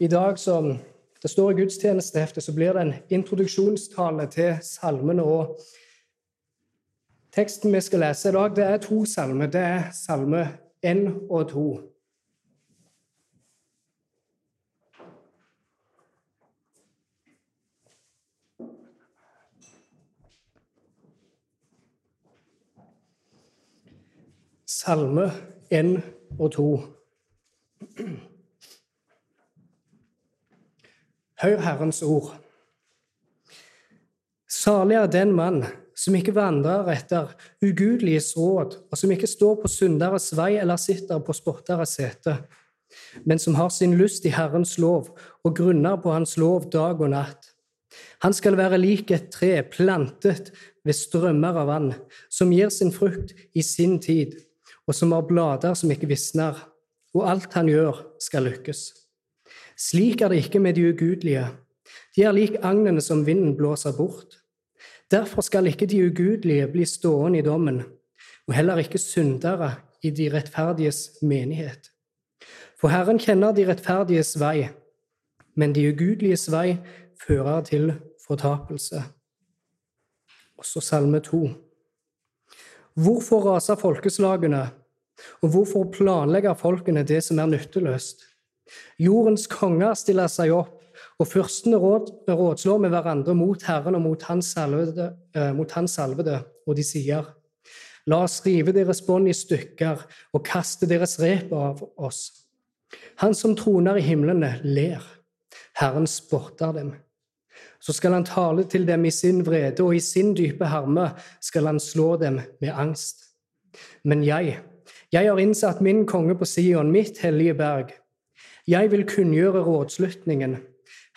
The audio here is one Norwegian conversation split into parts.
I dag, som det står i gudstjenesteheftet, så blir det en introduksjonstale til salmene. og Teksten vi skal lese i dag, det er to salmer. Det er salme 1 og 2. Salme 1 og 2. Hør Herrens ord. Salig er den mann som ikke vandrer etter ugudeliges råd, og som ikke står på synderes vei eller sitter på spotteres sete, men som har sin lyst i Herrens lov og grunner på Hans lov dag og natt. Han skal være lik et tre plantet ved strømmer av vann, som gir sin frukt i sin tid, og som har blader som ikke visner, og alt han gjør, skal lykkes. Slik er det ikke med de ugudelige. De er lik agnene som vinden blåser bort. Derfor skal ikke de ugudelige bli stående i dommen, og heller ikke syndere i de rettferdiges menighet. For Herren kjenner de rettferdiges vei, men de ugudeliges vei fører til fortapelse. Også Salme 2. Hvorfor raser folkeslagene, og hvorfor planlegger folkene det som er nytteløst? Jordens konger stiller seg opp, og fyrstene råd, rådslår med hverandre mot Herren og mot Hans salvede, eh, mot hans salvede og de sier:" La oss rive deres bånd i stykker og kaste deres rep av oss. Han som troner i himlene, ler. Herren spotter dem. Så skal han tale til dem i sin vrede, og i sin dype harme skal han slå dem med angst. Men jeg, jeg har innsatt min konge på Sion, mitt hellige berg. Jeg vil kunngjøre rådslutningen.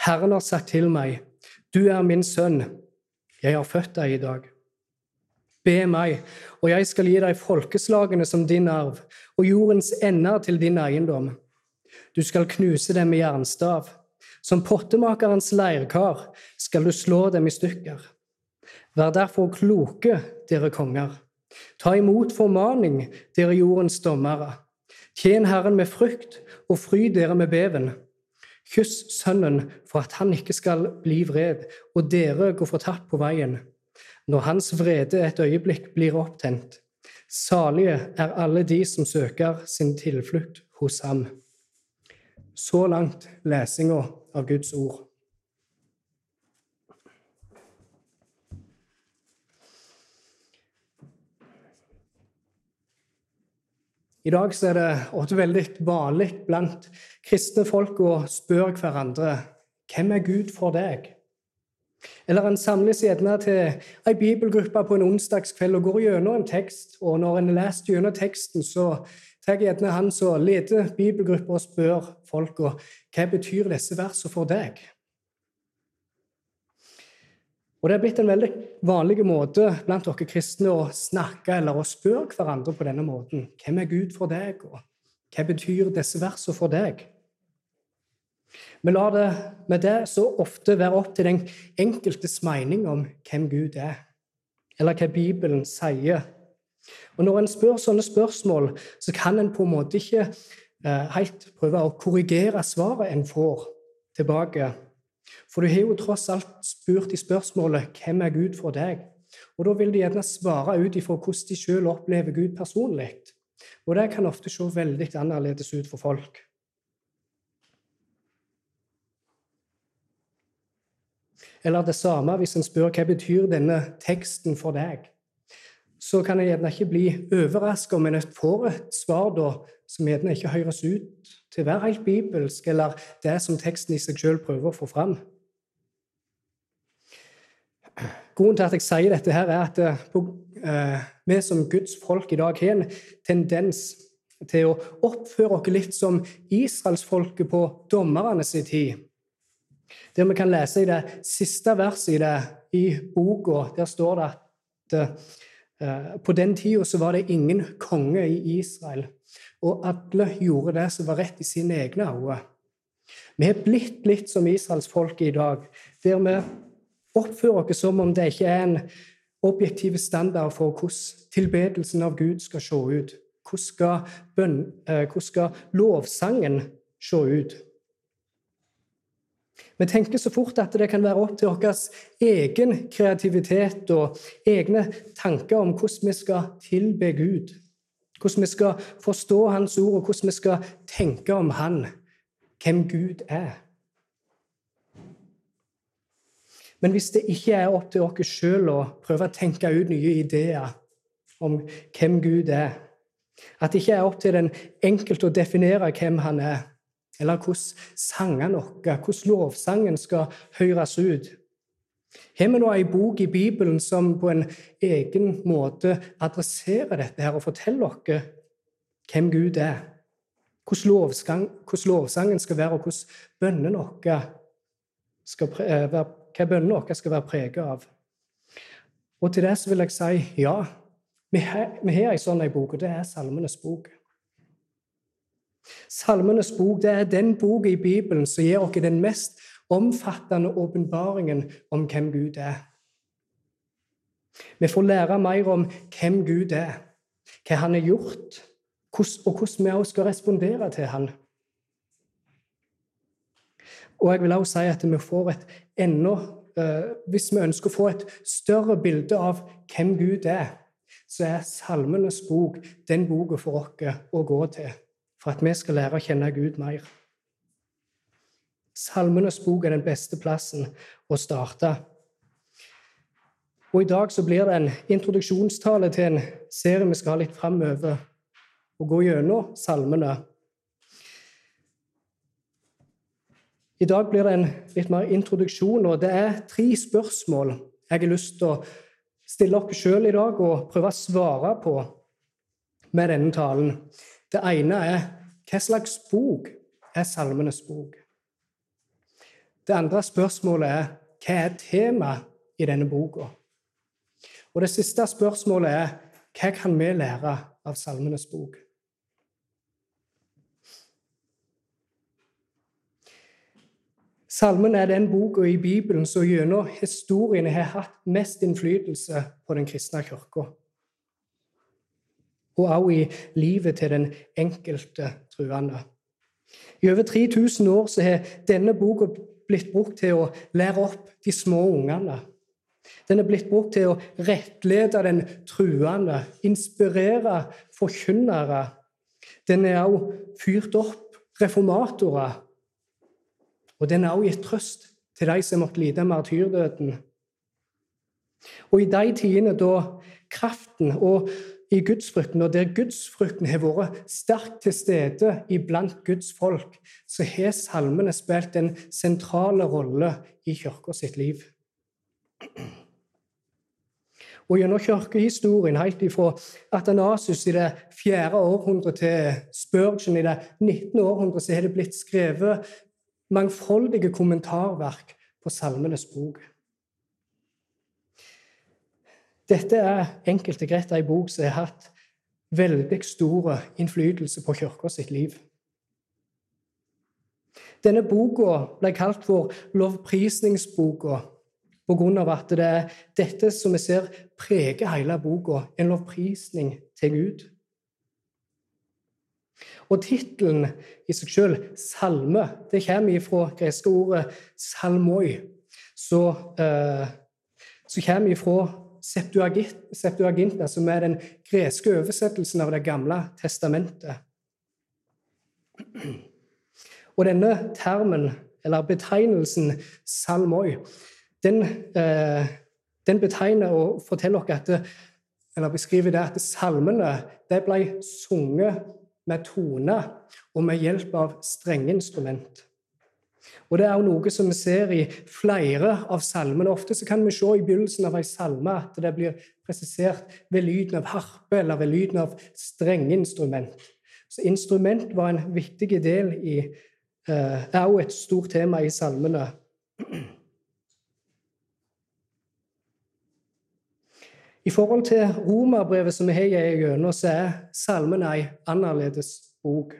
Herren har sagt til meg, du er min sønn, jeg har født deg i dag. Be meg, og jeg skal gi deg folkeslagene som din arv, og jordens ender til din eiendom. Du skal knuse dem med jernstav. Som pottemakerens leirkar skal du slå dem i stykker. Vær derfor kloke, dere konger. Ta imot formaning, dere jordens dommere. Tjen Herren med frykt og fry dere med beven. Kyss Sønnen for at han ikke skal bli vred, og dere går fortapt på veien. Når hans vrede et øyeblikk blir opptent. Salige er alle de som søker sin tilflukt hos ham. Så langt lesinga av Guds ord. I dag er det veldig vanlig blant kristne folk å spørre hverandre hvem er Gud for deg? Eller en samles gjerne til ei bibelgruppe på en onsdagskveld og går gjennom en tekst. Og når en har lest gjennom teksten, så tar gjerne han som leder bibelgruppa og spør folk hva betyr disse versene for deg. Og Det er blitt en veldig vanlig måte blant dere kristne å snakke eller å spørre hverandre på denne måten. Hvem er Gud for deg, og hva betyr disse versene for deg? Vi lar det med det så ofte være opp til den enkeltes mening om hvem Gud er, eller hva Bibelen sier. Og Når en spør sånne spørsmål, så kan en på en måte ikke eh, helt prøve å korrigere svaret en får tilbake. For du har jo tross alt spurt i spørsmålet 'Hvem er Gud for deg?' Og Da vil de gjerne svare ut ifra hvordan de sjøl opplever Gud personlig. Og det kan ofte se veldig annerledes ut for folk. Eller det samme hvis en spør hva betyr denne teksten for deg. Så kan en gjerne ikke bli overraska om en får et svar da, som gjerne ikke høres ut til å være helt bibelsk, eller det som teksten i seg sjøl prøver å få fram. Grunnen til at jeg sier dette, her er at uh, vi som Guds folk i dag har en tendens til å oppføre oss litt som israelsfolket på dommerne sin tid. Der vi kan lese i det siste verset i, det, i boka, der står det at uh, på den tida var det ingen konge i Israel og alle gjorde det som var rett i sine egne øyne. Vi er blitt litt som israelsfolket i dag, der vi oppfører oss som om det ikke er en objektiv standard for hvordan tilbedelsen av Gud skal se ut. Hvordan skal, bønn, eh, hvordan skal lovsangen se ut? Vi tenker så fort at det kan være opp til vår egen kreativitet og egne tanker om hvordan vi skal tilbe Gud, hvordan vi skal forstå Hans ord, og hvordan vi skal tenke om Han, hvem Gud er. Men hvis det ikke er opp til oss sjøl å prøve å tenke ut nye ideer om hvem Gud er, at det ikke er opp til den enkelte å definere hvem han er, eller hvordan sangene våre, hvordan lovsangen skal høres ut. Har vi nå ei bok i Bibelen som på en egen måte adresserer dette her og forteller oss hvem Gud er? Hvordan, lovsangen skal være, og hvordan bønnene våre skal, eh, være, hva bønnene våre skal være preget av? Og til det så vil jeg si ja. Vi har, ei sånn ei bok, og det er Salmenes bok. Salmenes bok det er den boka i Bibelen som gir oss den mest omfattende åpenbaringen om hvem Gud er. Vi får lære mer om hvem Gud er, hva han har gjort, og hvordan vi også skal respondere til han. Og jeg vil også si at vi får et enda, eh, Hvis vi ønsker å få et større bilde av hvem Gud er, så er Salmenes bok den boka for oss å gå til for at vi skal lære å kjenne Gud mer. Salmenes bok er den beste plassen å starte. Og I dag så blir det en introduksjonstale til en serie vi skal ha litt framover, og gå gjennom salmene. I dag blir det en litt mer introduksjon, og det er tre spørsmål jeg har lyst til å stille dere sjøl i dag og prøve å svare på med denne talen. Det ene er hva slags bok er Salmenes bok? Det andre spørsmålet er hva er temaet i denne boka? Og det siste spørsmålet er hva kan vi lære av Salmenes bok? Salmen er den boka i Bibelen som gjennom historiene har hatt mest innflytelse på den kristne kirka og også i livet til den enkelte truende. I over 3000 år så har denne boka blitt brukt til å lære opp de små ungene. Den er blitt brukt til å rettlede den truende, inspirere forkynnere. Den er også fyrt opp reformatorer. Og den er også gitt trøst til de som måtte lide martyrdøden. Og i de tidene da kraften og i gudsfrykten, og der gudsfrykten har vært sterkt til stede iblant Guds folk, så har salmene spilt en sentral rolle i kirka sitt liv. Og Gjennom kirkehistorien, helt ifra Atanasus i det fjerde århundret til Spurgeon i det 19. århundret, så har det blitt skrevet mangfoldige kommentarverk på Salmenes bok. Dette er enkelt og greit ei bok som har hatt veldig stor innflytelse på kirka sitt liv. Denne boka ble kalt for lovprisningsboka pga. at det er dette som vi ser preger hele boka, en lovprisning til Gud. Og tittelen i seg selv, salme, det kommer fra greske ordet salmoi, så, eh, kommer ifra Septuaginta, som er den greske oversettelsen av Det gamle testamentet. Og denne termen, eller betegnelsen salmoi, den, eh, den betegner og forteller oss at eller beskriver det at salmene det ble sunget med tone og med hjelp av strengeinstrument. Og Det er jo noe som vi ser i flere av salmene. Ofte så kan vi se i begynnelsen av en salme at det blir presisert ved lyden av harpe eller ved lyden av strengeinstrument. Så instrument var en viktig del i uh, er jo et stort tema i salmene. I forhold til romerbrevet som vi har gjennom, så er salmen ei annerledes bok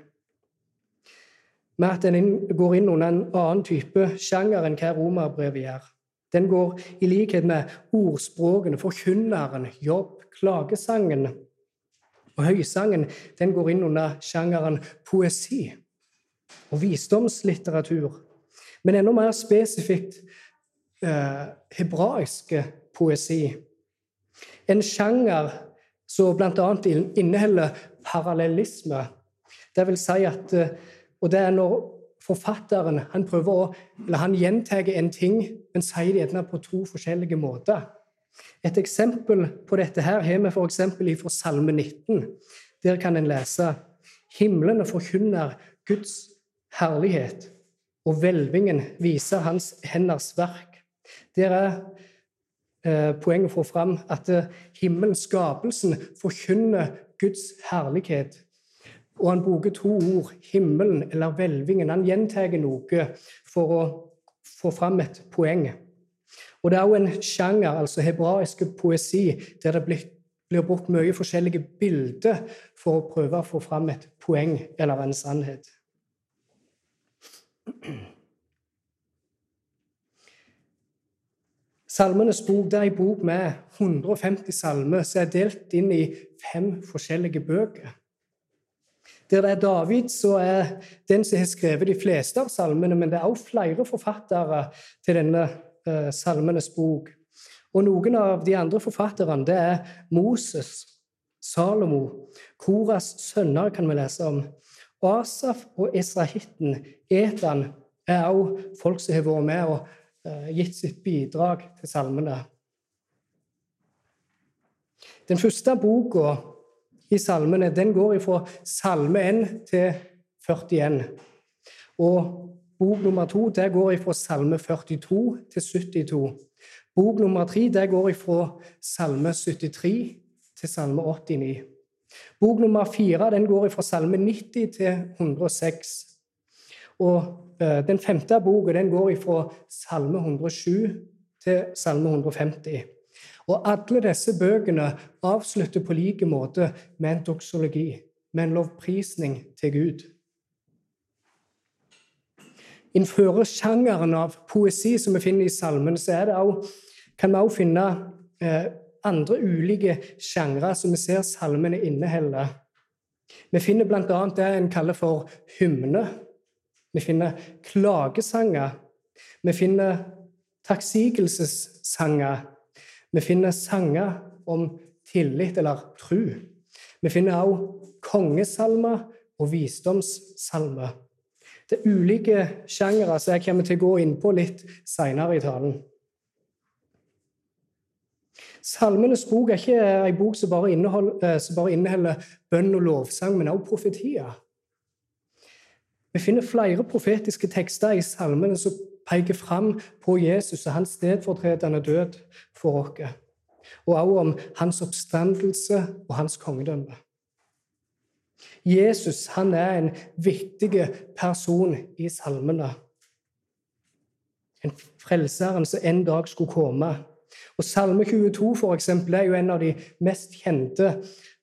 med at den går inn under en annen type sjanger enn hva romerbrevet gjør. Den går i likhet med ordspråkene, forkynneren, jobb, klagesangen og høysangen. Den går inn under sjangeren poesi og visdomslitteratur. Men enda mer spesifikt eh, hebraiske poesi. En sjanger som bl.a. inneholder parallellisme. Det vil si at eh, Og det er når forfatteren han prøver å, eller han gjentar en ting, men sier det gjerne på to forskjellige måter. Et eksempel på dette her har vi f.eks. fra Salme 19. Der kan en lese Himlene forkynner Guds herlighet, og hvelvingen viser hans henders verk. Der er eh, poenget å få fram at eh, himmelen, skapelsen, forkynner Guds herlighet. Og han bruker to ord, himmelen eller hvelvingen. Han gjentar noe for å få fram et poeng. Og det er òg en sjanger, altså hebraisk poesi, der det blir, brukt mye forskjellige bilder for å prøve å få fram et poeng eller en sannhet. Salmenes bok det er en bok med 150 salmer som er delt inn i fem forskjellige bøker. Der det er David, så er den som har skrevet de fleste av salmene, men det er også flere forfattere til denne eh, salmenes bok. Og noen av de andre forfatterne det er Moses, Salomo, Koras sønner, kan vi lese om. Asaf og Esrahitten, Etan, er også folk som har vært med og eh, gitt sitt bidrag til salmene. Den første boka i salmene, den går fra salme 1 til 41. Og bok nummer 2 der går fra salme 42 til 72. Bok nummer 3 der går fra salme 73 til salme 89. Bok nummer 4 den går fra salme 90 til 106. Og eh, den femte boka den går fra salme 107 til salme 150. Og alle disse bøkene avslutter på like måte med en doksologi, med en lovprisning til Gud. Innenfor sjangeren av poesi som vi finner i salmen, så også, kan vi også finne eh, andre ulike sjangre som vi ser salmene inneholder. Vi finner bl.a. det en kaller for hymne. Vi finner klagesanger. Vi finner takksigelsessanger. Vi finner sanger om tillit eller tru. Vi finner også kongesalmer og visdomssalmer. Det er ulike sjangere som jeg kommer til å gå inn på litt seinere i talen. Salmenes bok er ikke ei bok som bare, eh, som bare inneholder bønn og lovsang, men også profetier. Vi finner flere profetiske tekster i salmene som peker fram på Jesus og hans stedfortredende død for oss, og også om hans oppstandelse og hans kongedømme. Jesus han er en viktig person i salmene. En frelseren som en dag skulle komme. Og Salme 22 for eksempel, er jo en av de mest kjente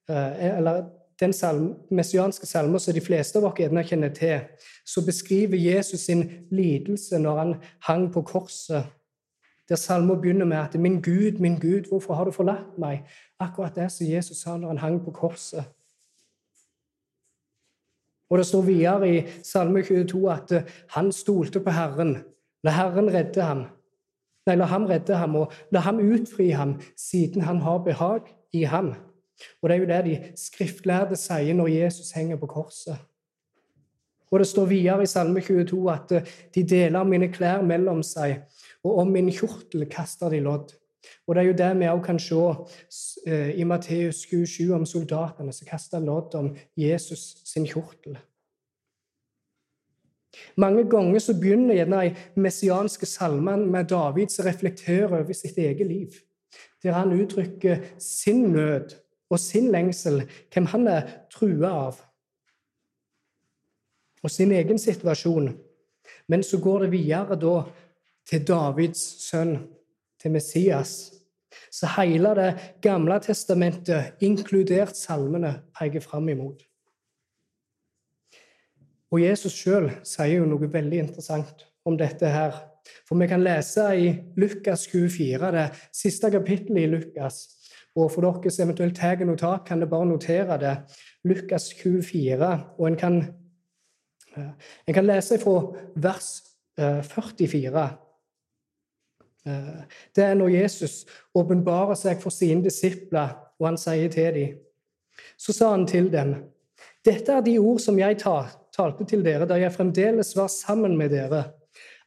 eh, eller den salm, messianske salmer som de fleste av gjerne kjenner til, så beskriver Jesus sin lidelse når han hang på korset. Der salmen begynner med at 'Min Gud, min Gud, hvorfor har du forlatt meg?' Akkurat det som Jesus sa når han hang på korset. Og Det står videre i Salme 22 at han stolte på Herren. La Herren redde ham. Nei, la ham redde ham, og la ham utfri ham, siden han har behag i ham. Og Det er jo det de skriftlærde sier når Jesus henger på korset. Og Det står videre i Salme 22 at eh, de deler mine klær mellom seg, og om min kjortel kaster de lodd. Og Det er jo det vi også kan se eh, i Matteus 27 om soldatene som kaster lodd om Jesus sin kjortel. Mange ganger så begynner gjerne de messianske salmene med David som reflekterer over sitt eget liv, der han uttrykker sin nød og sin lengsel, hvem han er trua av, og sin egen situasjon. Men så går det videre da til Davids sønn, til Messias. Så hele Det gamle testamentet, inkludert salmene, peker fram imot. Og Jesus sjøl sier jo noe veldig interessant om dette her. For vi kan lese i Lukas 24, det siste kapittelet i Lukas, og for dere som eventuelt tar notat, kan dere bare notere det. Lukas 24. Og en kan, en kan lese fra vers 44. Eh, det er når Jesus åpenbarer seg for sine disipler, og han sier til dem Så sa han til dem, dette er de ord som jeg talte til dere da jeg fremdeles var sammen med dere,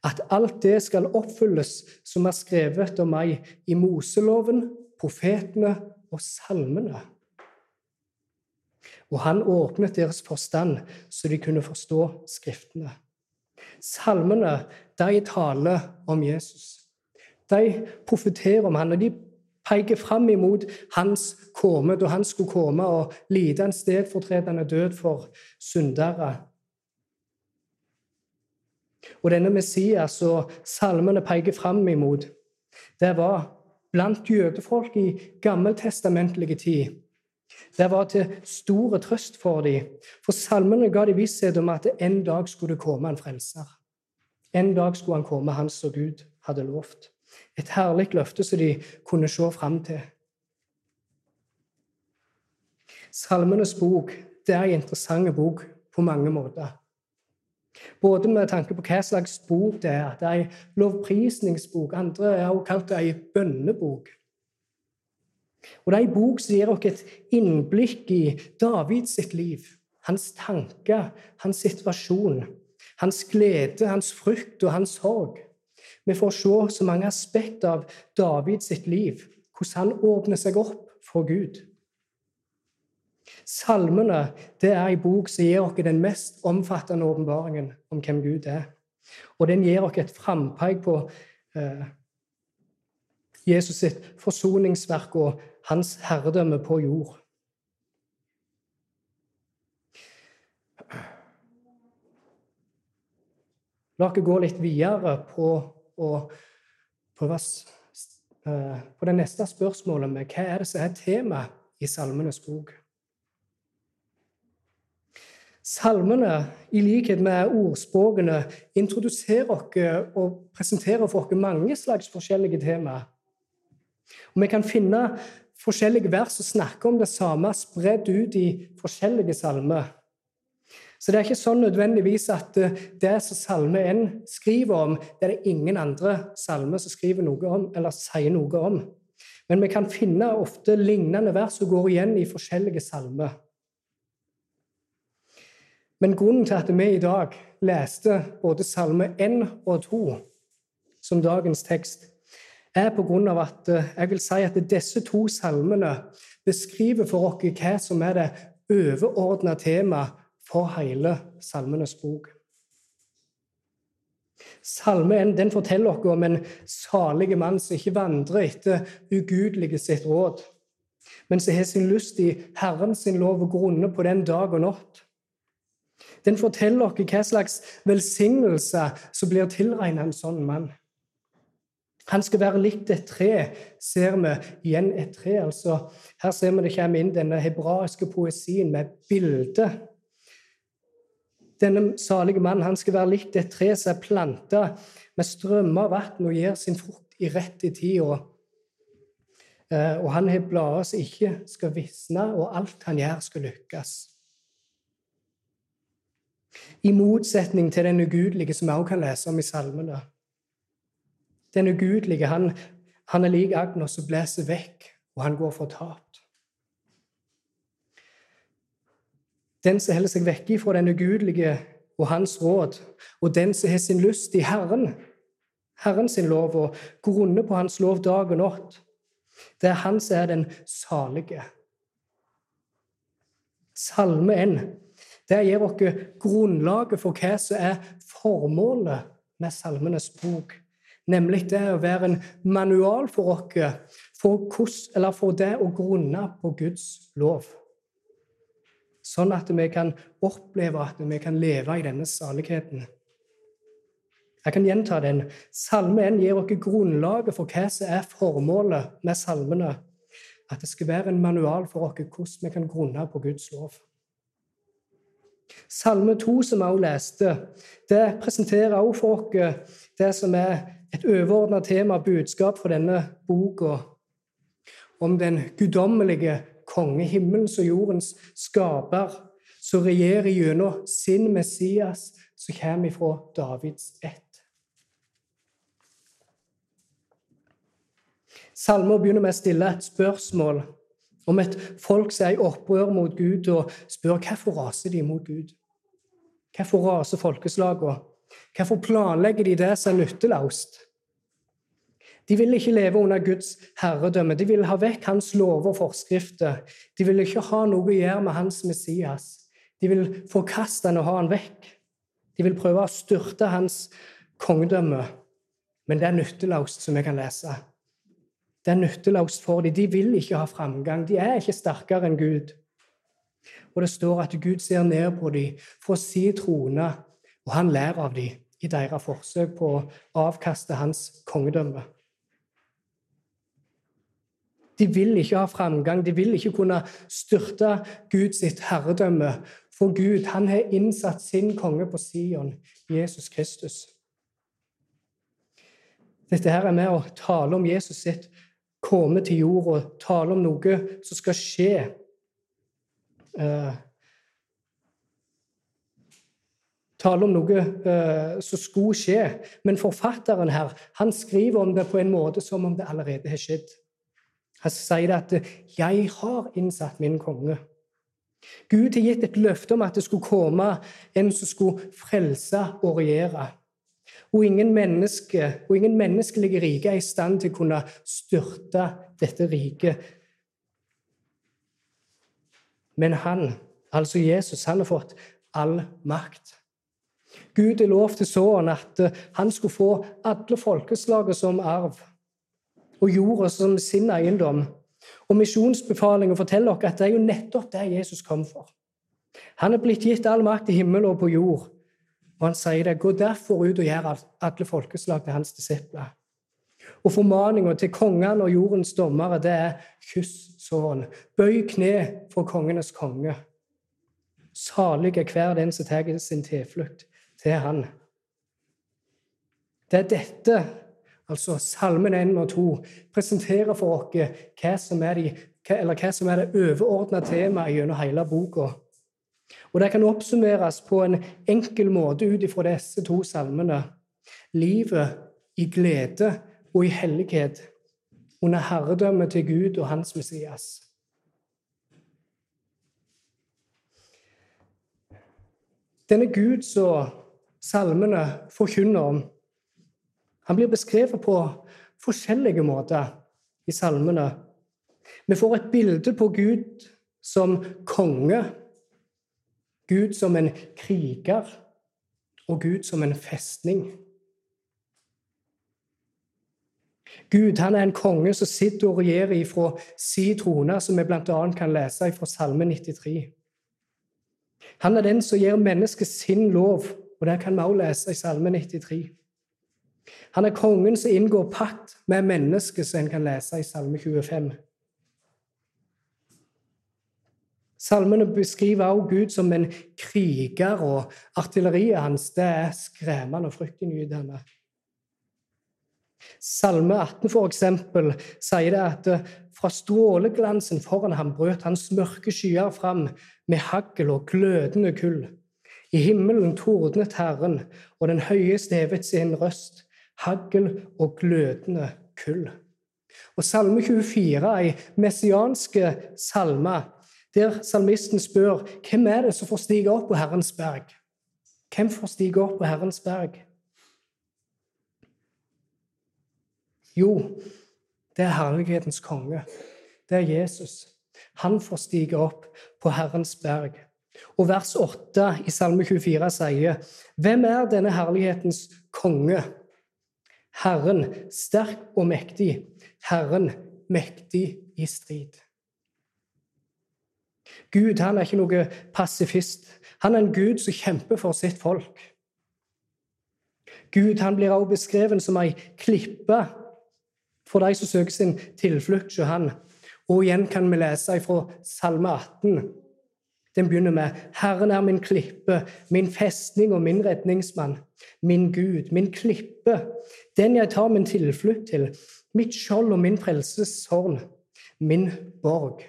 at alt det skal oppfylles som er skrevet om meg i Moseloven, profetene og salmene. Og han åpnet deres forstand, så de kunne forstå Skriftene. Salmene de taler om Jesus. De profeterer om han, og de peker fram imot hans komme, da han skulle komme og lide en stedfortredende død for syndere. Og denne Messias og salmene peker fram imot, det var blant jødefolk i gammeltestamentlig tid. Det var til store trøst for dem, for salmene ga dem visshet om at en dag skulle det komme en frelser. En dag skulle han komme, han som Gud hadde lovt. Et herlig løfte som de kunne se fram til. Salmenes bok det er en interessant bok på mange måter. Både med tanke på hva slags bok det er. Det er en lovprisningsbok. Andre har også kalt det en bønnebok. Og Det er en bok som gir oss et innblikk i Davids liv. Hans tanker, hans situasjon, hans glede, hans frykt og hans sorg. Vi får se så mange aspekter av Davids liv, hvordan han åpner seg opp for Gud. Salmene det er en bok som gir oss den mest omfattende åpenbaringen om hvem Gud er. Og den gir oss et frampek på eh, Jesus sitt forsoningsverk og hans herredømme på jord. La oss gå litt videre på og på, eh, på det neste spørsmålet med hva er det som er temaet i Salmenes bok. Salmene, i likhet med ordspråkene, introduserer oss og presenterer for oss mange slags forskjellige temaer. Og Vi kan finne forskjellige vers og snakke om det samme spredd ut i forskjellige salmer. Så det er ikke sånn nødvendigvis at eh, det som Salme 1 skriver om, det er det ingen andre salmer som skriver noe om, eller sier noe om. Men vi kan finne ofte lignende vers som går igjen i forskjellige salmer. Men grunnen til at vi i dag leste både Salme 1 og 2 som dagens tekst, er på grunn av at eh, jeg vil si at disse to salmene beskriver for oss hva som er det overordna temaet for hele Salmenes bok. Salme 1 den forteller oss om en salig mann som ikke vandrer etter ugudelige sitt råd, men som har sin lyst i Herren sin lov og grunner på den dag og natt. Den forteller oss hva slags velsignelse som blir tilregnet en sånn mann. Han skal være likt et tre, ser vi igjen et tre. altså Her ser vi det kommer inn denne hebraiske poesien med bilde denne salige mannen han skal være likt et tre som er planta med strømmer av vann og gir sin frukt i rett i tida. Eh, og han har blader som ikke skal visne, og alt han gjør, skal lykkes. I motsetning til den ugudelige, som vi også kan lese om i salmene. Den ugudelige han, han er lik Agnos som blåser vekk, og han går fortapt. Den som holder seg vekke fra den ugudelige og hans råd, og den som har sin lyst i Herren, Herren sin lov, og grunner på Hans lov dag og natt, det er han som er den salige. Salme 1 det gir oss grunnlaget for hva som er formålet med Salmenes bok. Nemlig det å være en manual for oss for, for det å grunne på Guds lov sånn at vi kan oppleve at vi kan leve i denne saligheten. Jeg kan gjenta den. Salme 1 gir oss grunnlaget for hva som er formålet med salmene. At det skal være en manual for oss hvordan vi kan grunne på Guds lov. Salme 2, som vi også leste, det presenterer også for oss det som er et overordna tema, og budskap for denne boka, om den guddommelige konge, himmelens og jordens skaper, som regjerer gjennom sin Messias, som kommer ifra Davids ett. Salmen begynner med å stille et spørsmål om et folk som er i opprør mot Gud, og spør hvorfor raser de mot Gud. Hvorfor raser folkeslagene? Hvorfor planlegger de det som er nytteløst? De vil ikke leve under Guds herredømme. De vil ha vekk hans lover og forskrifter. De vil ikke ha noe å gjøre med hans Messias. De vil forkaste han og ha han vekk. De vil prøve å styrte hans kongedømme. Men det er nytteløst, som vi kan lese. Det er nytteløst for dem. De vil ikke ha framgang. De er ikke sterkere enn Gud. Og det står at Gud ser ned på dem for si trone, og han lærer av dem i deres forsøk på å avkaste hans kongedømme. De vil ikke ha framgang, de vil ikke kunne styrte Guds herredømme. For Gud han har innsatt sin konge på Sion, Jesus Kristus. Dette her er med å tale om Jesus sitt komme til jorda, tale om noe som skal skje. Uh, tale om noe uh, som skulle skje. Men forfatteren her han skriver om det på en måte som om det allerede har skjedd. Han sier at 'jeg har innsatt min konge'. Gud har gitt et løfte om at det skulle komme en som skulle frelse og regjere. Og ingen, menneske, og ingen menneskelige rike er i stand til å kunne styrte dette riket. Men han, altså Jesus, han har fått all makt. Gud har lovt sånn at han skulle få alle folkeslaget som arv og jorda som sin eiendom. Og Misjonsbefalingen forteller oss at det er jo nettopp det Jesus kom for. Han er blitt gitt all makt i himmel og på jord. Og han sier det, gå derfor ut og gjør alle folkeslag til hans disipler. Og formaninga til kongene og jordens dommere, det er kyss sånn. Bøy kne for kongenes konge. Salig er hver den som tar sin tilflukt til han. Det er dette altså Salmen 1 og 2, presenterer for oss hva som er, de, hva som er det overordna temaet gjennom hele boka. Og Det kan oppsummeres på en enkel måte ut ifra disse to salmene. Livet i glede og i hellighet under herredømmet til Gud og hans Messias. Denne Gud som salmene forkynner om, han blir beskrevet på forskjellige måter i salmene. Vi får et bilde på Gud som konge, Gud som en kriger og Gud som en festning. Gud han er en konge som sitter og regjerer ifra si trone, som vi bl.a. kan lese ifra Salme 93. Han er den som gir mennesket sin lov, og det kan vi også lese i Salme 93. Han er kongen som inngår pakt med mennesket, som en kan lese i Salme 25. Salmene beskriver også Gud som en kriger, og artilleriet hans det er skremmende og fryktinngytende. Salme 18 for eksempel, sier det at eh, fra stråleglansen foran ham brøt hans mørke skyer fram med hagl og glødende kull. I himmelen tordnet Herren, og den høyeste hevet sin røst hagl og glødende kull. Og Salme 24, ei messianske salme, der salmisten spør hvem er det som får stige opp på Herrens berg. Hvem får stige opp på Herrens berg? Jo, det er herlighetens konge. Det er Jesus. Han får stige opp på Herrens berg. Og vers 8 i Salme 24 sier, Hvem er denne herlighetens konge? Herren sterk og mektig, Herren mektig i strid. Gud han er ikke noe pasifist. Han er en Gud som kjemper for sitt folk. Gud han blir også beskrevet som ei klippe for de som søker sin tilflukt hos han. Og igjen kan vi lese fra Salme 18. Den begynner med 'Herren er min klippe, min festning og min redningsmann'. Min Gud, min klippe, den jeg tar min tilflukt til, mitt skjold og min frelseshorn, min borg.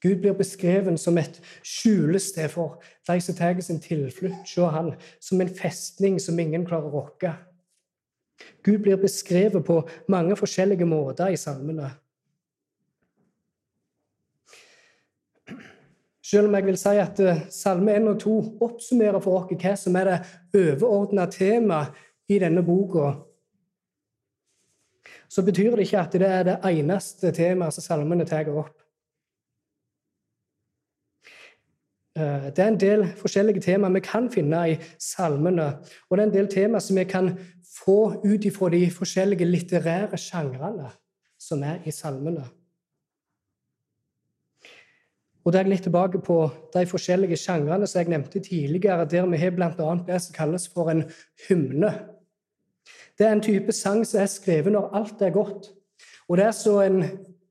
Gud blir beskrevet som et skjulested for de som tar sin tilflukt hos han, som en festning som ingen klarer å rokke. Gud blir beskrevet på mange forskjellige måter i salmene. Selv om jeg vil si at eh, Salme 1 og 2 oppsummerer for oss hva som er det overordna temaet i denne boka, så betyr det ikke at det er det eneste temaet som salmene tar opp. Det er en del forskjellige temaer vi kan finne i salmene, og det er en del temaer som vi kan få ut ifra de forskjellige litterære sjangrene som er i salmene. Og da er jeg litt tilbake på de forskjellige sjangrene som jeg nevnte tidligere, der vi har bl.a. det som kalles for en hymne. Det er en type sang som er skrevet når alt er godt. Og det, er så en,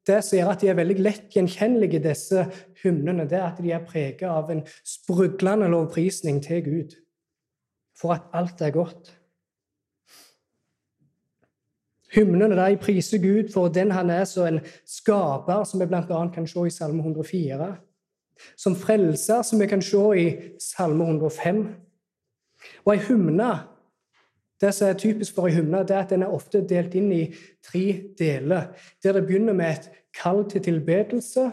det som gjør at de er veldig lett gjenkjennelige, disse hymnene, det er at de er preget av en sprudlende lovprisning til Gud for at alt er godt. Hymnene de priser Gud for den han er som en skaper, som vi bl.a. kan se i Salme 104. Som frelser, som vi kan se i Salme 105. Og ei hymne det som er typisk for ei hymne, er at den er ofte delt inn i tre deler. Der det begynner med et kall til tilbedelse,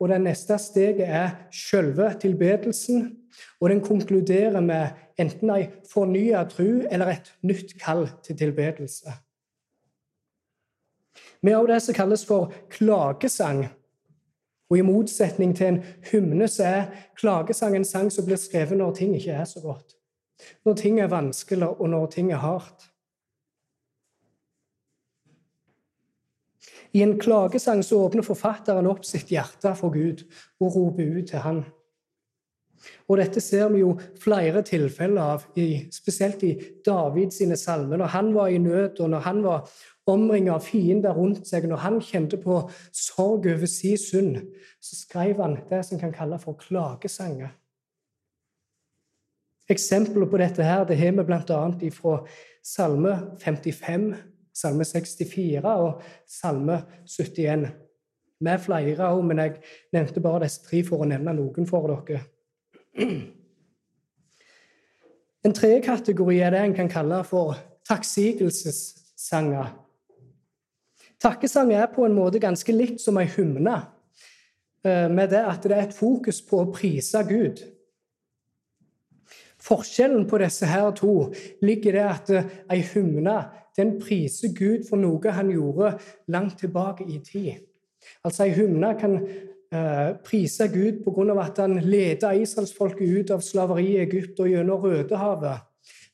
og det neste steget er selve tilbedelsen. Og den konkluderer med enten ei fornya tru eller et nytt kall til tilbedelse. Vi har det som kalles for klagesang. Og I motsetning til en hymne så er klagesang en sang som blir skrevet når ting ikke er så godt. Når ting er vanskelig, og når ting er hardt. I en klagesang så åpner forfatteren opp sitt hjerte for Gud og roper ut til Han. Og Dette ser vi jo flere tilfeller av, spesielt i Davids salmer. Når han var i nød, og når han var omringet av fiender rundt seg, når han kjente på sorg over sin synd, så skrev han det som kan kalle for klagesanger. Eksempler på dette her, det har vi bl.a. fra Salme 55, Salme 64 og Salme 71. Med flere òg, men jeg nevnte bare disse tre for å nevne noen for dere. En tredje kategori er det en kan kalle for takksigelsessanger. Takkesang er på en måte ganske likt som ei hymne, eh, med det at det er et fokus på å prise Gud. Forskjellen på disse her to ligger i at eh, ei hymne den priser Gud for noe han gjorde langt tilbake i tid. Altså Ei hymne kan uh, prise Gud pga. at han leda israelsfolket ut av slaveri i Egypt og gjennom Rødehavet.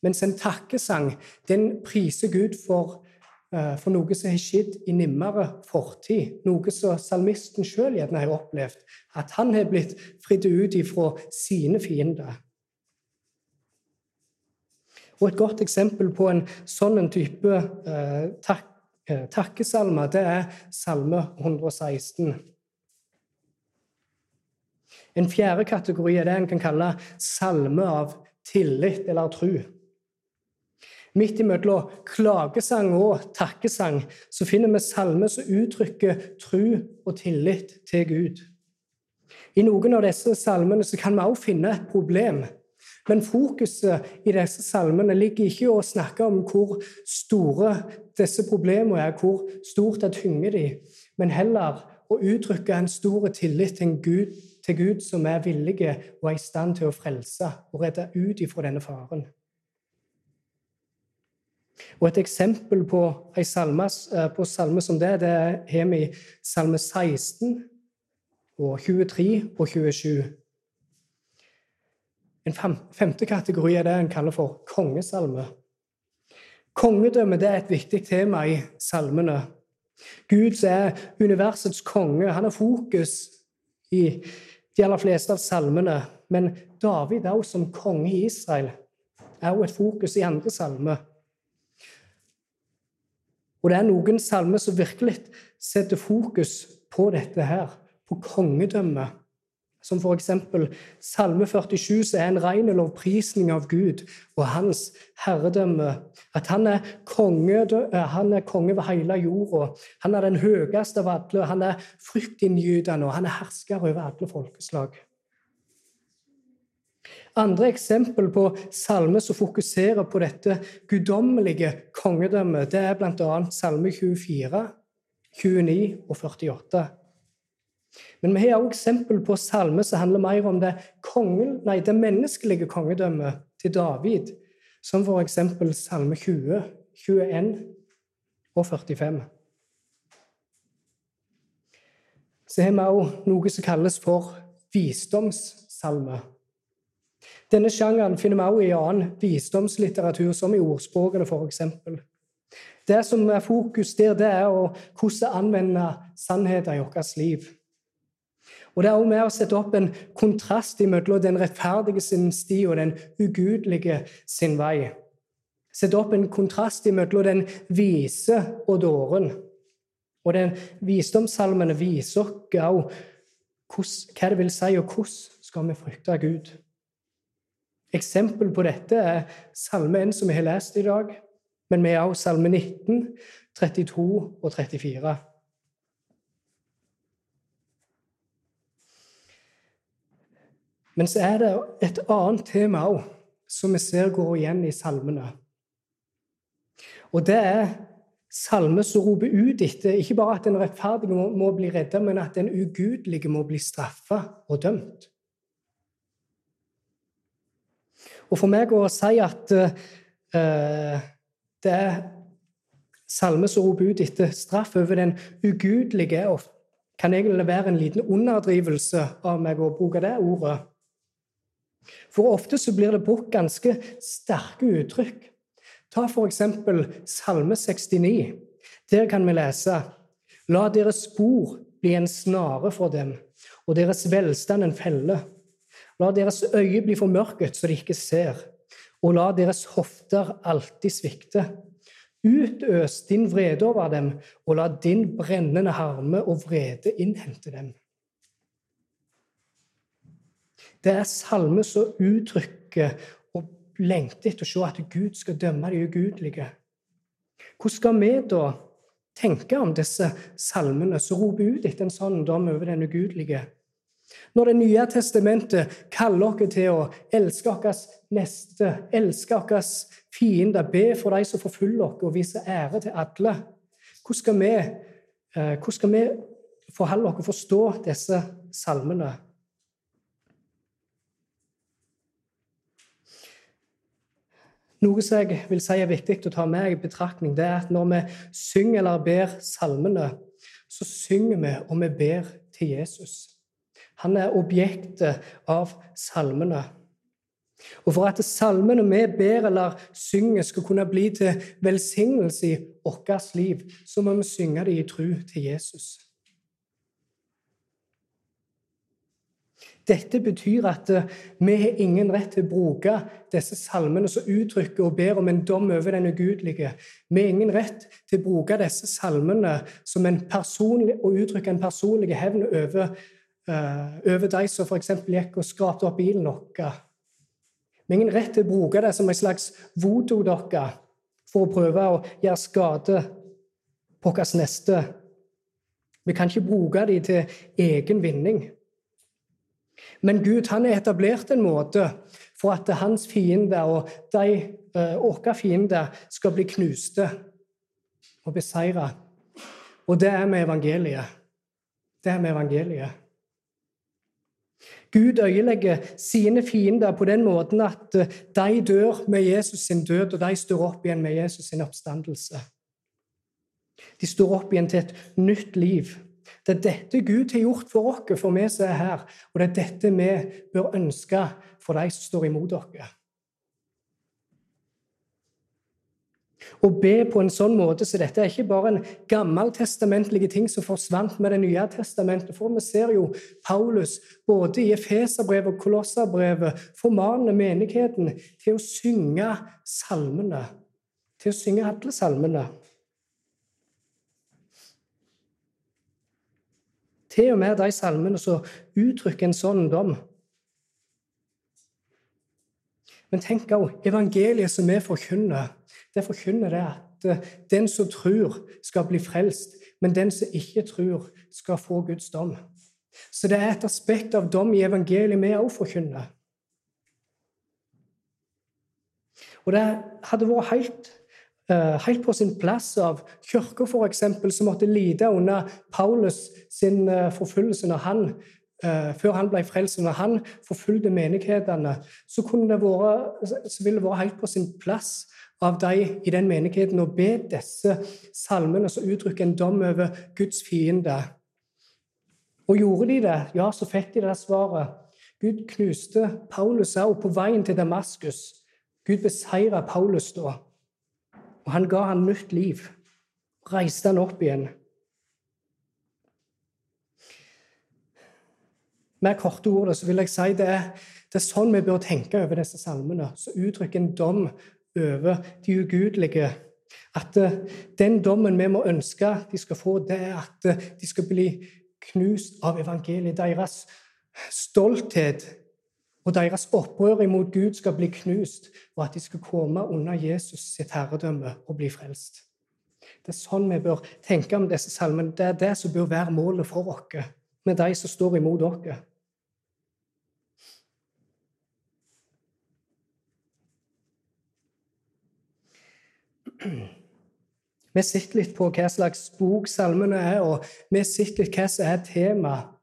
Mens en takkesang den priser Gud for, uh, for noe som har skjedd i nimmere fortid. Noe som salmisten sjøl gjerne har opplevd. At han har blitt fridd ut ifra sine fiender. Og Et godt eksempel på en sånn type eh, tak, eh, takkesalme, det er Salme 116. En fjerde kategori er det en kan kalle salme av tillit eller tru. Midt imellom klagesang og takkesang så finner vi salmer som uttrykker tru og tillit til Gud. I noen av disse salmene kan vi også finne et problem men fokuset i disse salmene ligger ikke i å snakke om hvor store disse problemene er, hvor stort det tynger de, men heller å uttrykke en stor tillit til Gud, til Gud som er villig og er i stand til å frelse og redde ut ifra denne faren. Og Et eksempel på en salme, eh, på salme som det, det har vi i Salme 16, og 23 og 27. En femte kategori er det en kaller for kongesalme. Kongedømme er et viktig tema i salmene. Gud er universets konge. Han har fokus i de aller fleste av salmene. Men David òg som konge i Israel er òg et fokus i andre salmer. Og det er noen salmer som virkelig setter fokus på dette her, på kongedømmet. Som f.eks. Salme 47, som er en ren lovprisning av Gud og hans herredømme. At han er konge, han er konge ved hele jorda. Han er den høyeste av alle. Han er fryktinngytende, og han er hersker over alle folkeslag. Andre eksempel på salmer som fokuserer på dette guddommelige kongedømmet, det er bl.a. salme 24, 29 og 48. Men vi har også eksempel på salmer som handler mer om det, kongen, nei, det menneskelige kongedømmet til David, som f.eks. salme 20, 21 og 45. Så har vi også noe som kalles for visdomssalme. Denne sjangeren finner vi også i annen visdomslitteratur, som i ordspråkene f.eks. Det som er fokus der, det er å hvordan anvende sannheter i vårt liv. Og Det er også med å sette opp en kontrast mellom den rettferdige sin sti og den ugudelige sin vei. Sette opp en kontrast mellom den vise og dåren. Og den visdomssalmene viser oss hva det vil si, og hvordan skal vi frykte Gud. Eksempel på dette er Salme 1, som vi har lest i dag, men vi har også Salme 19, 32 og 34. Men så er det et annet tema òg, som vi ser går igjen i salmene. Og det er salmer som roper ut etter ikke bare at den rettferdige må, må bli redda, men at den ugudelige må bli straffa og dømt. Og for meg å si at uh, det er salmer som roper ut etter straff over den ugudelige, og kan egentlig være en liten underdrivelse av meg å bruke det ordet. For ofte så blir det brukt ganske sterke uttrykk. Ta f.eks. Salme 69. Der kan vi lese La deres spor bli en snare for dem, og deres velstand en felle. La deres øye bli formørket så de ikke ser, og la deres hofter alltid svikte. Utøs din vrede over dem, og la din brennende harme og vrede innhente dem. Det er salmer som uttrykker og lengter etter å se at Gud skal dømme de ugudelige. Hvordan skal vi da tenke om disse salmene som roper ut etter en sånn dom over den ugudelige? Når Det nye testamentet kaller oss til å elske vår neste, elske våre fiender, be for de som forfølger oss, og vise ære til alle, hvordan skal vi, eh, hvordan skal vi forholde oss og forstå disse salmene? Noe som jeg vil si er viktig å ta med i betraktning, det er at når vi synger eller ber salmene, så synger vi og vi ber til Jesus. Han er objektet av salmene. Og For at salmene vi ber eller synger, skal kunne bli til velsignelse i vårt liv, så må vi synge det i tro til Jesus. Dette betyr at eh, vi har ingen rett til å bruke disse salmene som uttrykker og ber om en dom over den ugudelige. Vi har ingen rett til å bruke disse salmene som en personlig, og uttrykke en personlig hevn over, uh, over de som f.eks. gikk og skrapte opp bilen vår. Vi har ingen rett til å bruke det som en slags voodoo-dokke for å prøve å gjøre skade på vår neste. Vi kan ikke bruke dem til egen vinning. Men Gud han har etablert en måte for at hans fiender og de uh, våre fiender skal bli knuste og beseira. Og det er med evangeliet. Det er med evangeliet. Gud øyelegger sine fiender på den måten at eh, de dør med Jesus sin død, og de står opp igjen med Jesus sin oppstandelse. De står opp igjen til et nytt liv. Det er dette Gud har gjort for oss, for vi som er her, og det er dette vi bør ønske for de som står imot oss. Å be på en sånn måte så dette er ikke bare en gammeltestamentlig ting som forsvant med Det nye testamentet. For vi ser jo Paulus både i Efeserbrevet og Kolosserbrevet formane menigheten til å synge salmene. Til å synge alle salmene. Til og med de salmene som uttrykker en sånn dom. Men tenk òg evangeliet som vi forkynner. Det forkynner det at eh, den som tror, skal bli frelst, men den som ikke tror, skal få Guds dom. Så det er et aspekt av dom i evangeliet vi òg forkynner. Og det hadde vært helt helt på sin plass av kirka, f.eks., som måtte lide under Paulus sin eh, forfølgelse når han, eh, før han ble frelst. Når han forfulgte menighetene, så, det vært, så ville det vært helt på sin plass av de i den menigheten å be disse salmene som uttrykker en dom over Guds fiende. Og gjorde de det, ja, så fikk de det svaret. Gud knuste Paulus òg på veien til Damaskus. Gud beseira Paulus da. Og han ga han nytt liv. Reiste han opp igjen. Med korte ord så vil jeg si det det er sånn vi bør tenke over disse salmene, som uttrykker en dom over de ugudelige. At eh, den dommen vi må ønske de skal få, det er at eh, de skal bli knust av evangeliet. Deres stolthet og deres opprør imot Gud skal bli knust, og at de skal komme under Jesus sitt herredømme og bli frelst. Det er sånn vi bør tenke om disse salmene. Det er det som bør være målet for oss, med de som står imot dere. Vi sitter litt på hva slags bok salmene er, og vi sitter litt hva som er temaet.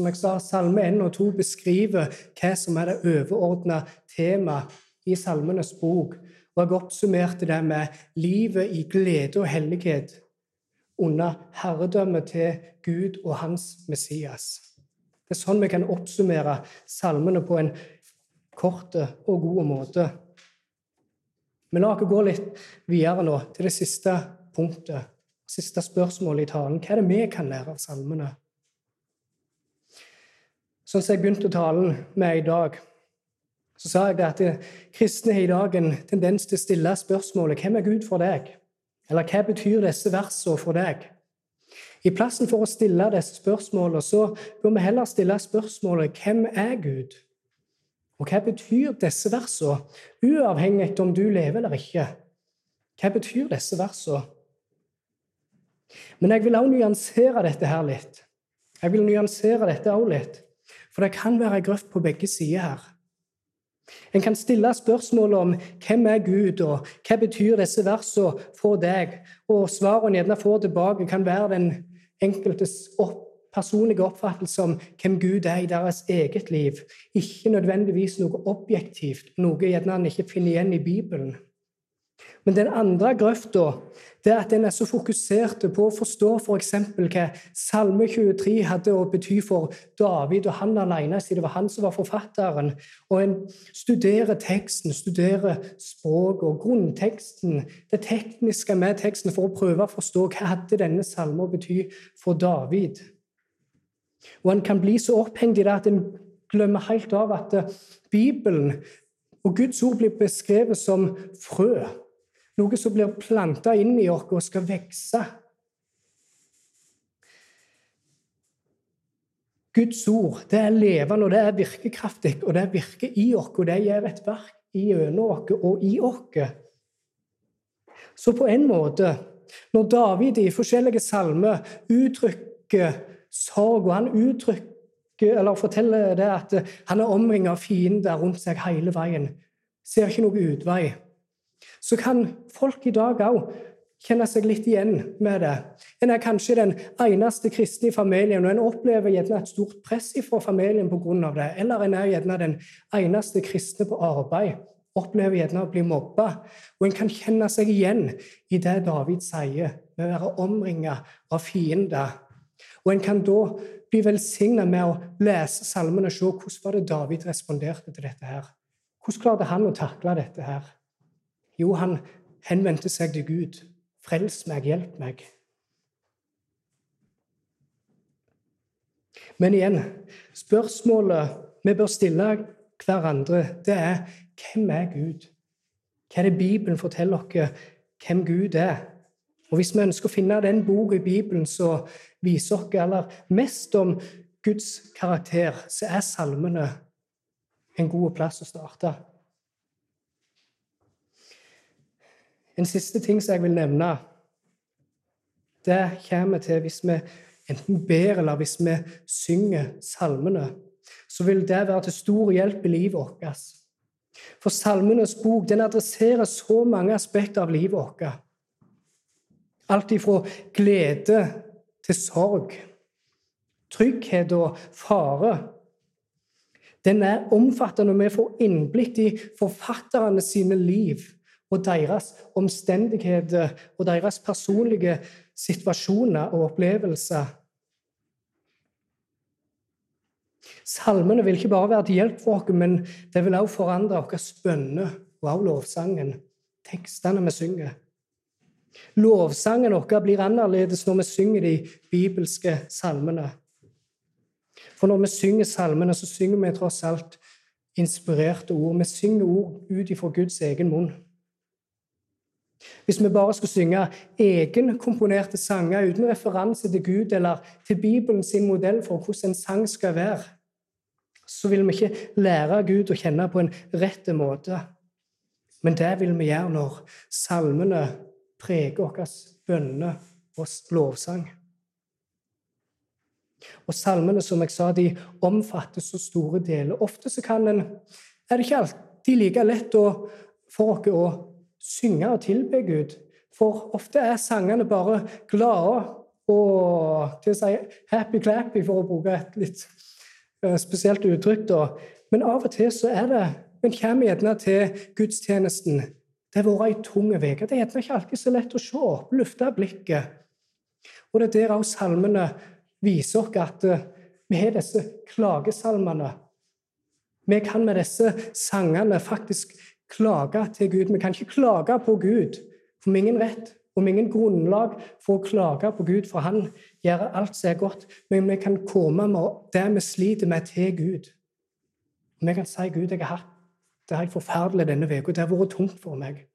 Som jeg sa, Salme 1 og 2 beskriver hva som er det overordna temaet i Salmenes bok. Og jeg oppsummerte det med livet i glede og hellighet under herredømmet til Gud og hans Messias. Det er sånn vi kan oppsummere salmene på en kort og god måte. Men la oss gå litt videre nå til det siste punktet, siste spørsmålet i talen. Hva er det vi kan lære av salmene? Sånn som jeg begynte talen med i dag, så sa jeg at kristne har i dag en tendens til å stille spørsmålet hvem er Gud for deg? Eller hva betyr disse versene for deg? I plassen for å stille disse spørsmålene så bør vi heller stille spørsmålet hvem er Gud? Og hva betyr disse versene, uavhengig om du lever eller ikke? Hva betyr disse versene? Men jeg vil også nyansere dette her litt. Jeg vil nyansere dette også litt. For det kan være grøft på begge sider her. En kan stille spørsmål om hvem er Gud, og hva betyr disse versene for deg? Og svarene gjerne får tilbake, kan være den enkeltes opp, personlige oppfattelse om hvem Gud er i deres eget liv. Ikke nødvendigvis noe objektivt, noe gjerne en ikke finner igjen i Bibelen. Men den andre grøfta er at en er så fokusert på å forstå f.eks. hva Salme 23 hadde å bety for David og han alene, siden det var han som var forfatteren. Og en studerer teksten, studerer språket og grunnteksten, det tekniske med teksten, for å prøve å forstå hva hadde denne salmen å bety for David. Og en kan bli så opphengt i det at en glemmer helt av at Bibelen og Guds ord blir beskrevet som frø. Noe som blir planta inn i oss og skal vokse. Guds ord det er levende, og det er virkekraftig, og det virker i oss, og det gjør et verk gjennom oss og i oss. Så på en måte, når David i forskjellige salmer uttrykker sorg, og han uttrykker, eller forteller det at han er omringet av fiender rundt seg hele veien, ser ikke noe utvei så kan folk i dag òg kjenne seg litt igjen med det. En er kanskje den eneste kristne i familien, og en opplever gjerne et stort press fra familien pga. det. Eller en er gjerne den eneste kristne på arbeid, opplever gjerne å bli mobba. Og en kan kjenne seg igjen i det David sier, med å være omringa av fiender. Og en kan da bli velsigna med å lese salmene og se hvordan var det David responderte til dette her. Hvordan klarte han å takle dette her? Jo, han henvendte seg til Gud. Frels meg, hjelp meg. Men igjen, spørsmålet vi bør stille hverandre, det er hvem er Gud? Hva er det Bibelen forteller oss hvem Gud er? Og Hvis vi ønsker å finne den boka i Bibelen som viser oss aller mest om Guds karakter, så er salmene en god plass å starte. En siste ting som jeg vil nevne, det kommer til hvis vi enten ber eller hvis vi synger salmene. Så vil det være til stor hjelp i livet vårt. For Salmenes bok den adresserer så mange aspekter av livet vårt. Alt ifra glede til sorg, trygghet og fare. Den er omfattende, og vi får innblikk i forfatterne sine liv og deres omstendigheter og deres personlige situasjoner og opplevelser. Salmene vil ikke bare være til hjelp for oss, men det vil også forandre våre bønner og også lovsangen, tekstene vi synger. Lovsangen vår blir annerledes når vi synger de bibelske salmene. For når vi synger salmene, så synger vi tross alt inspirerte ord. Vi synger ord ut ifra Guds egen munn. Hvis vi bare skulle synge egenkomponerte sanger uten referanse til Gud eller til Bibelen sin modell for hvordan en sang skal være, så vil vi ikke lære Gud å kjenne på en rett måte. Men det vil vi gjøre når salmene preger våre bønner og lovsang. Og Salmene som jeg sa, de omfatter så store deler. Ofte så kan en, er det ikke alltid like lett å, for oss å synge og tilbe Gud. For ofte er sangene bare glade og til å si happy-clappy, for å bruke et litt uh, spesielt uttrykk. da. Men av og til så er det En kommer gjerne til gudstjenesten. Det har vært ei tung uke. Det er gjerne ikke alltid så lett å se opp, løfte blikket. Og det er der også salmene viser oss at uh, vi har disse klagesalmene. Vi kan med disse sangene faktisk klage til Gud. Vi kan ikke klage på Gud, for vi har ingen rett og vi ingen grunnlag for å klage på Gud, for han gjør alt som er godt. Men vi kan komme med det vi sliter med, til Gud. Og vi kan si Gud, jeg har hatt det helt forferdelig denne uka. Det har vært tungt for meg.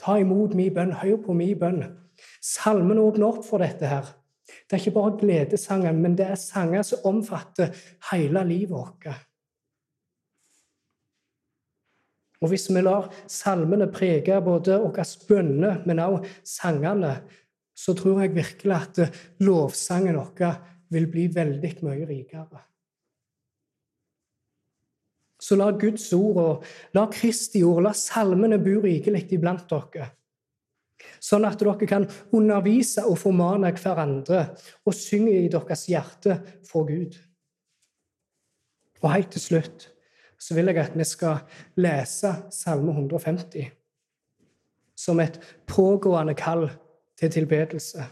Ta imot min bønn. Hør på min bønn. Salmen åpner opp for dette her. Det er ikke bare gledesanger, men det er sanger som omfatter hele livet vårt. Og hvis vi lar salmene prege både våre bønner, men også sangene, så tror jeg virkelig at lovsangen vår vil bli veldig mye rikere. Så la Guds ord og la Kristi ord, la salmene bo rikelig iblant dere. Sånn at dere kan undervise og formane hverandre og synge i deres hjerte for Gud. Og helt til slutt så vil jeg at vi skal lese Salme 150 som et pågående kall til tilbedelse.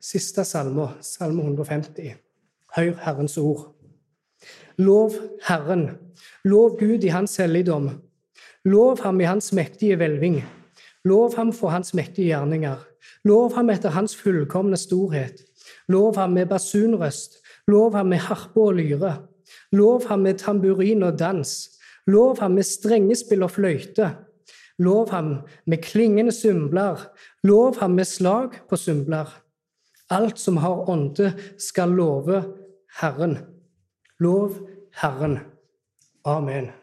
Siste salme, salme 150. Hør Herrens ord. Lov Herren. Lov Gud i Hans helligdom. Lov ham i Hans mektige hvelving. Lov ham for Hans mektige gjerninger. Lov ham etter Hans fullkomne storhet. Lov ham med basunrøst. Lov ham med harpe og lyre. Lov ham med tamburin og dans. Lov ham med strengespill og fløyte. Lov ham med klingende symbler. Lov ham med slag på symbler. Alt som har ånde, skal love Herren. Lov Herren. Amen.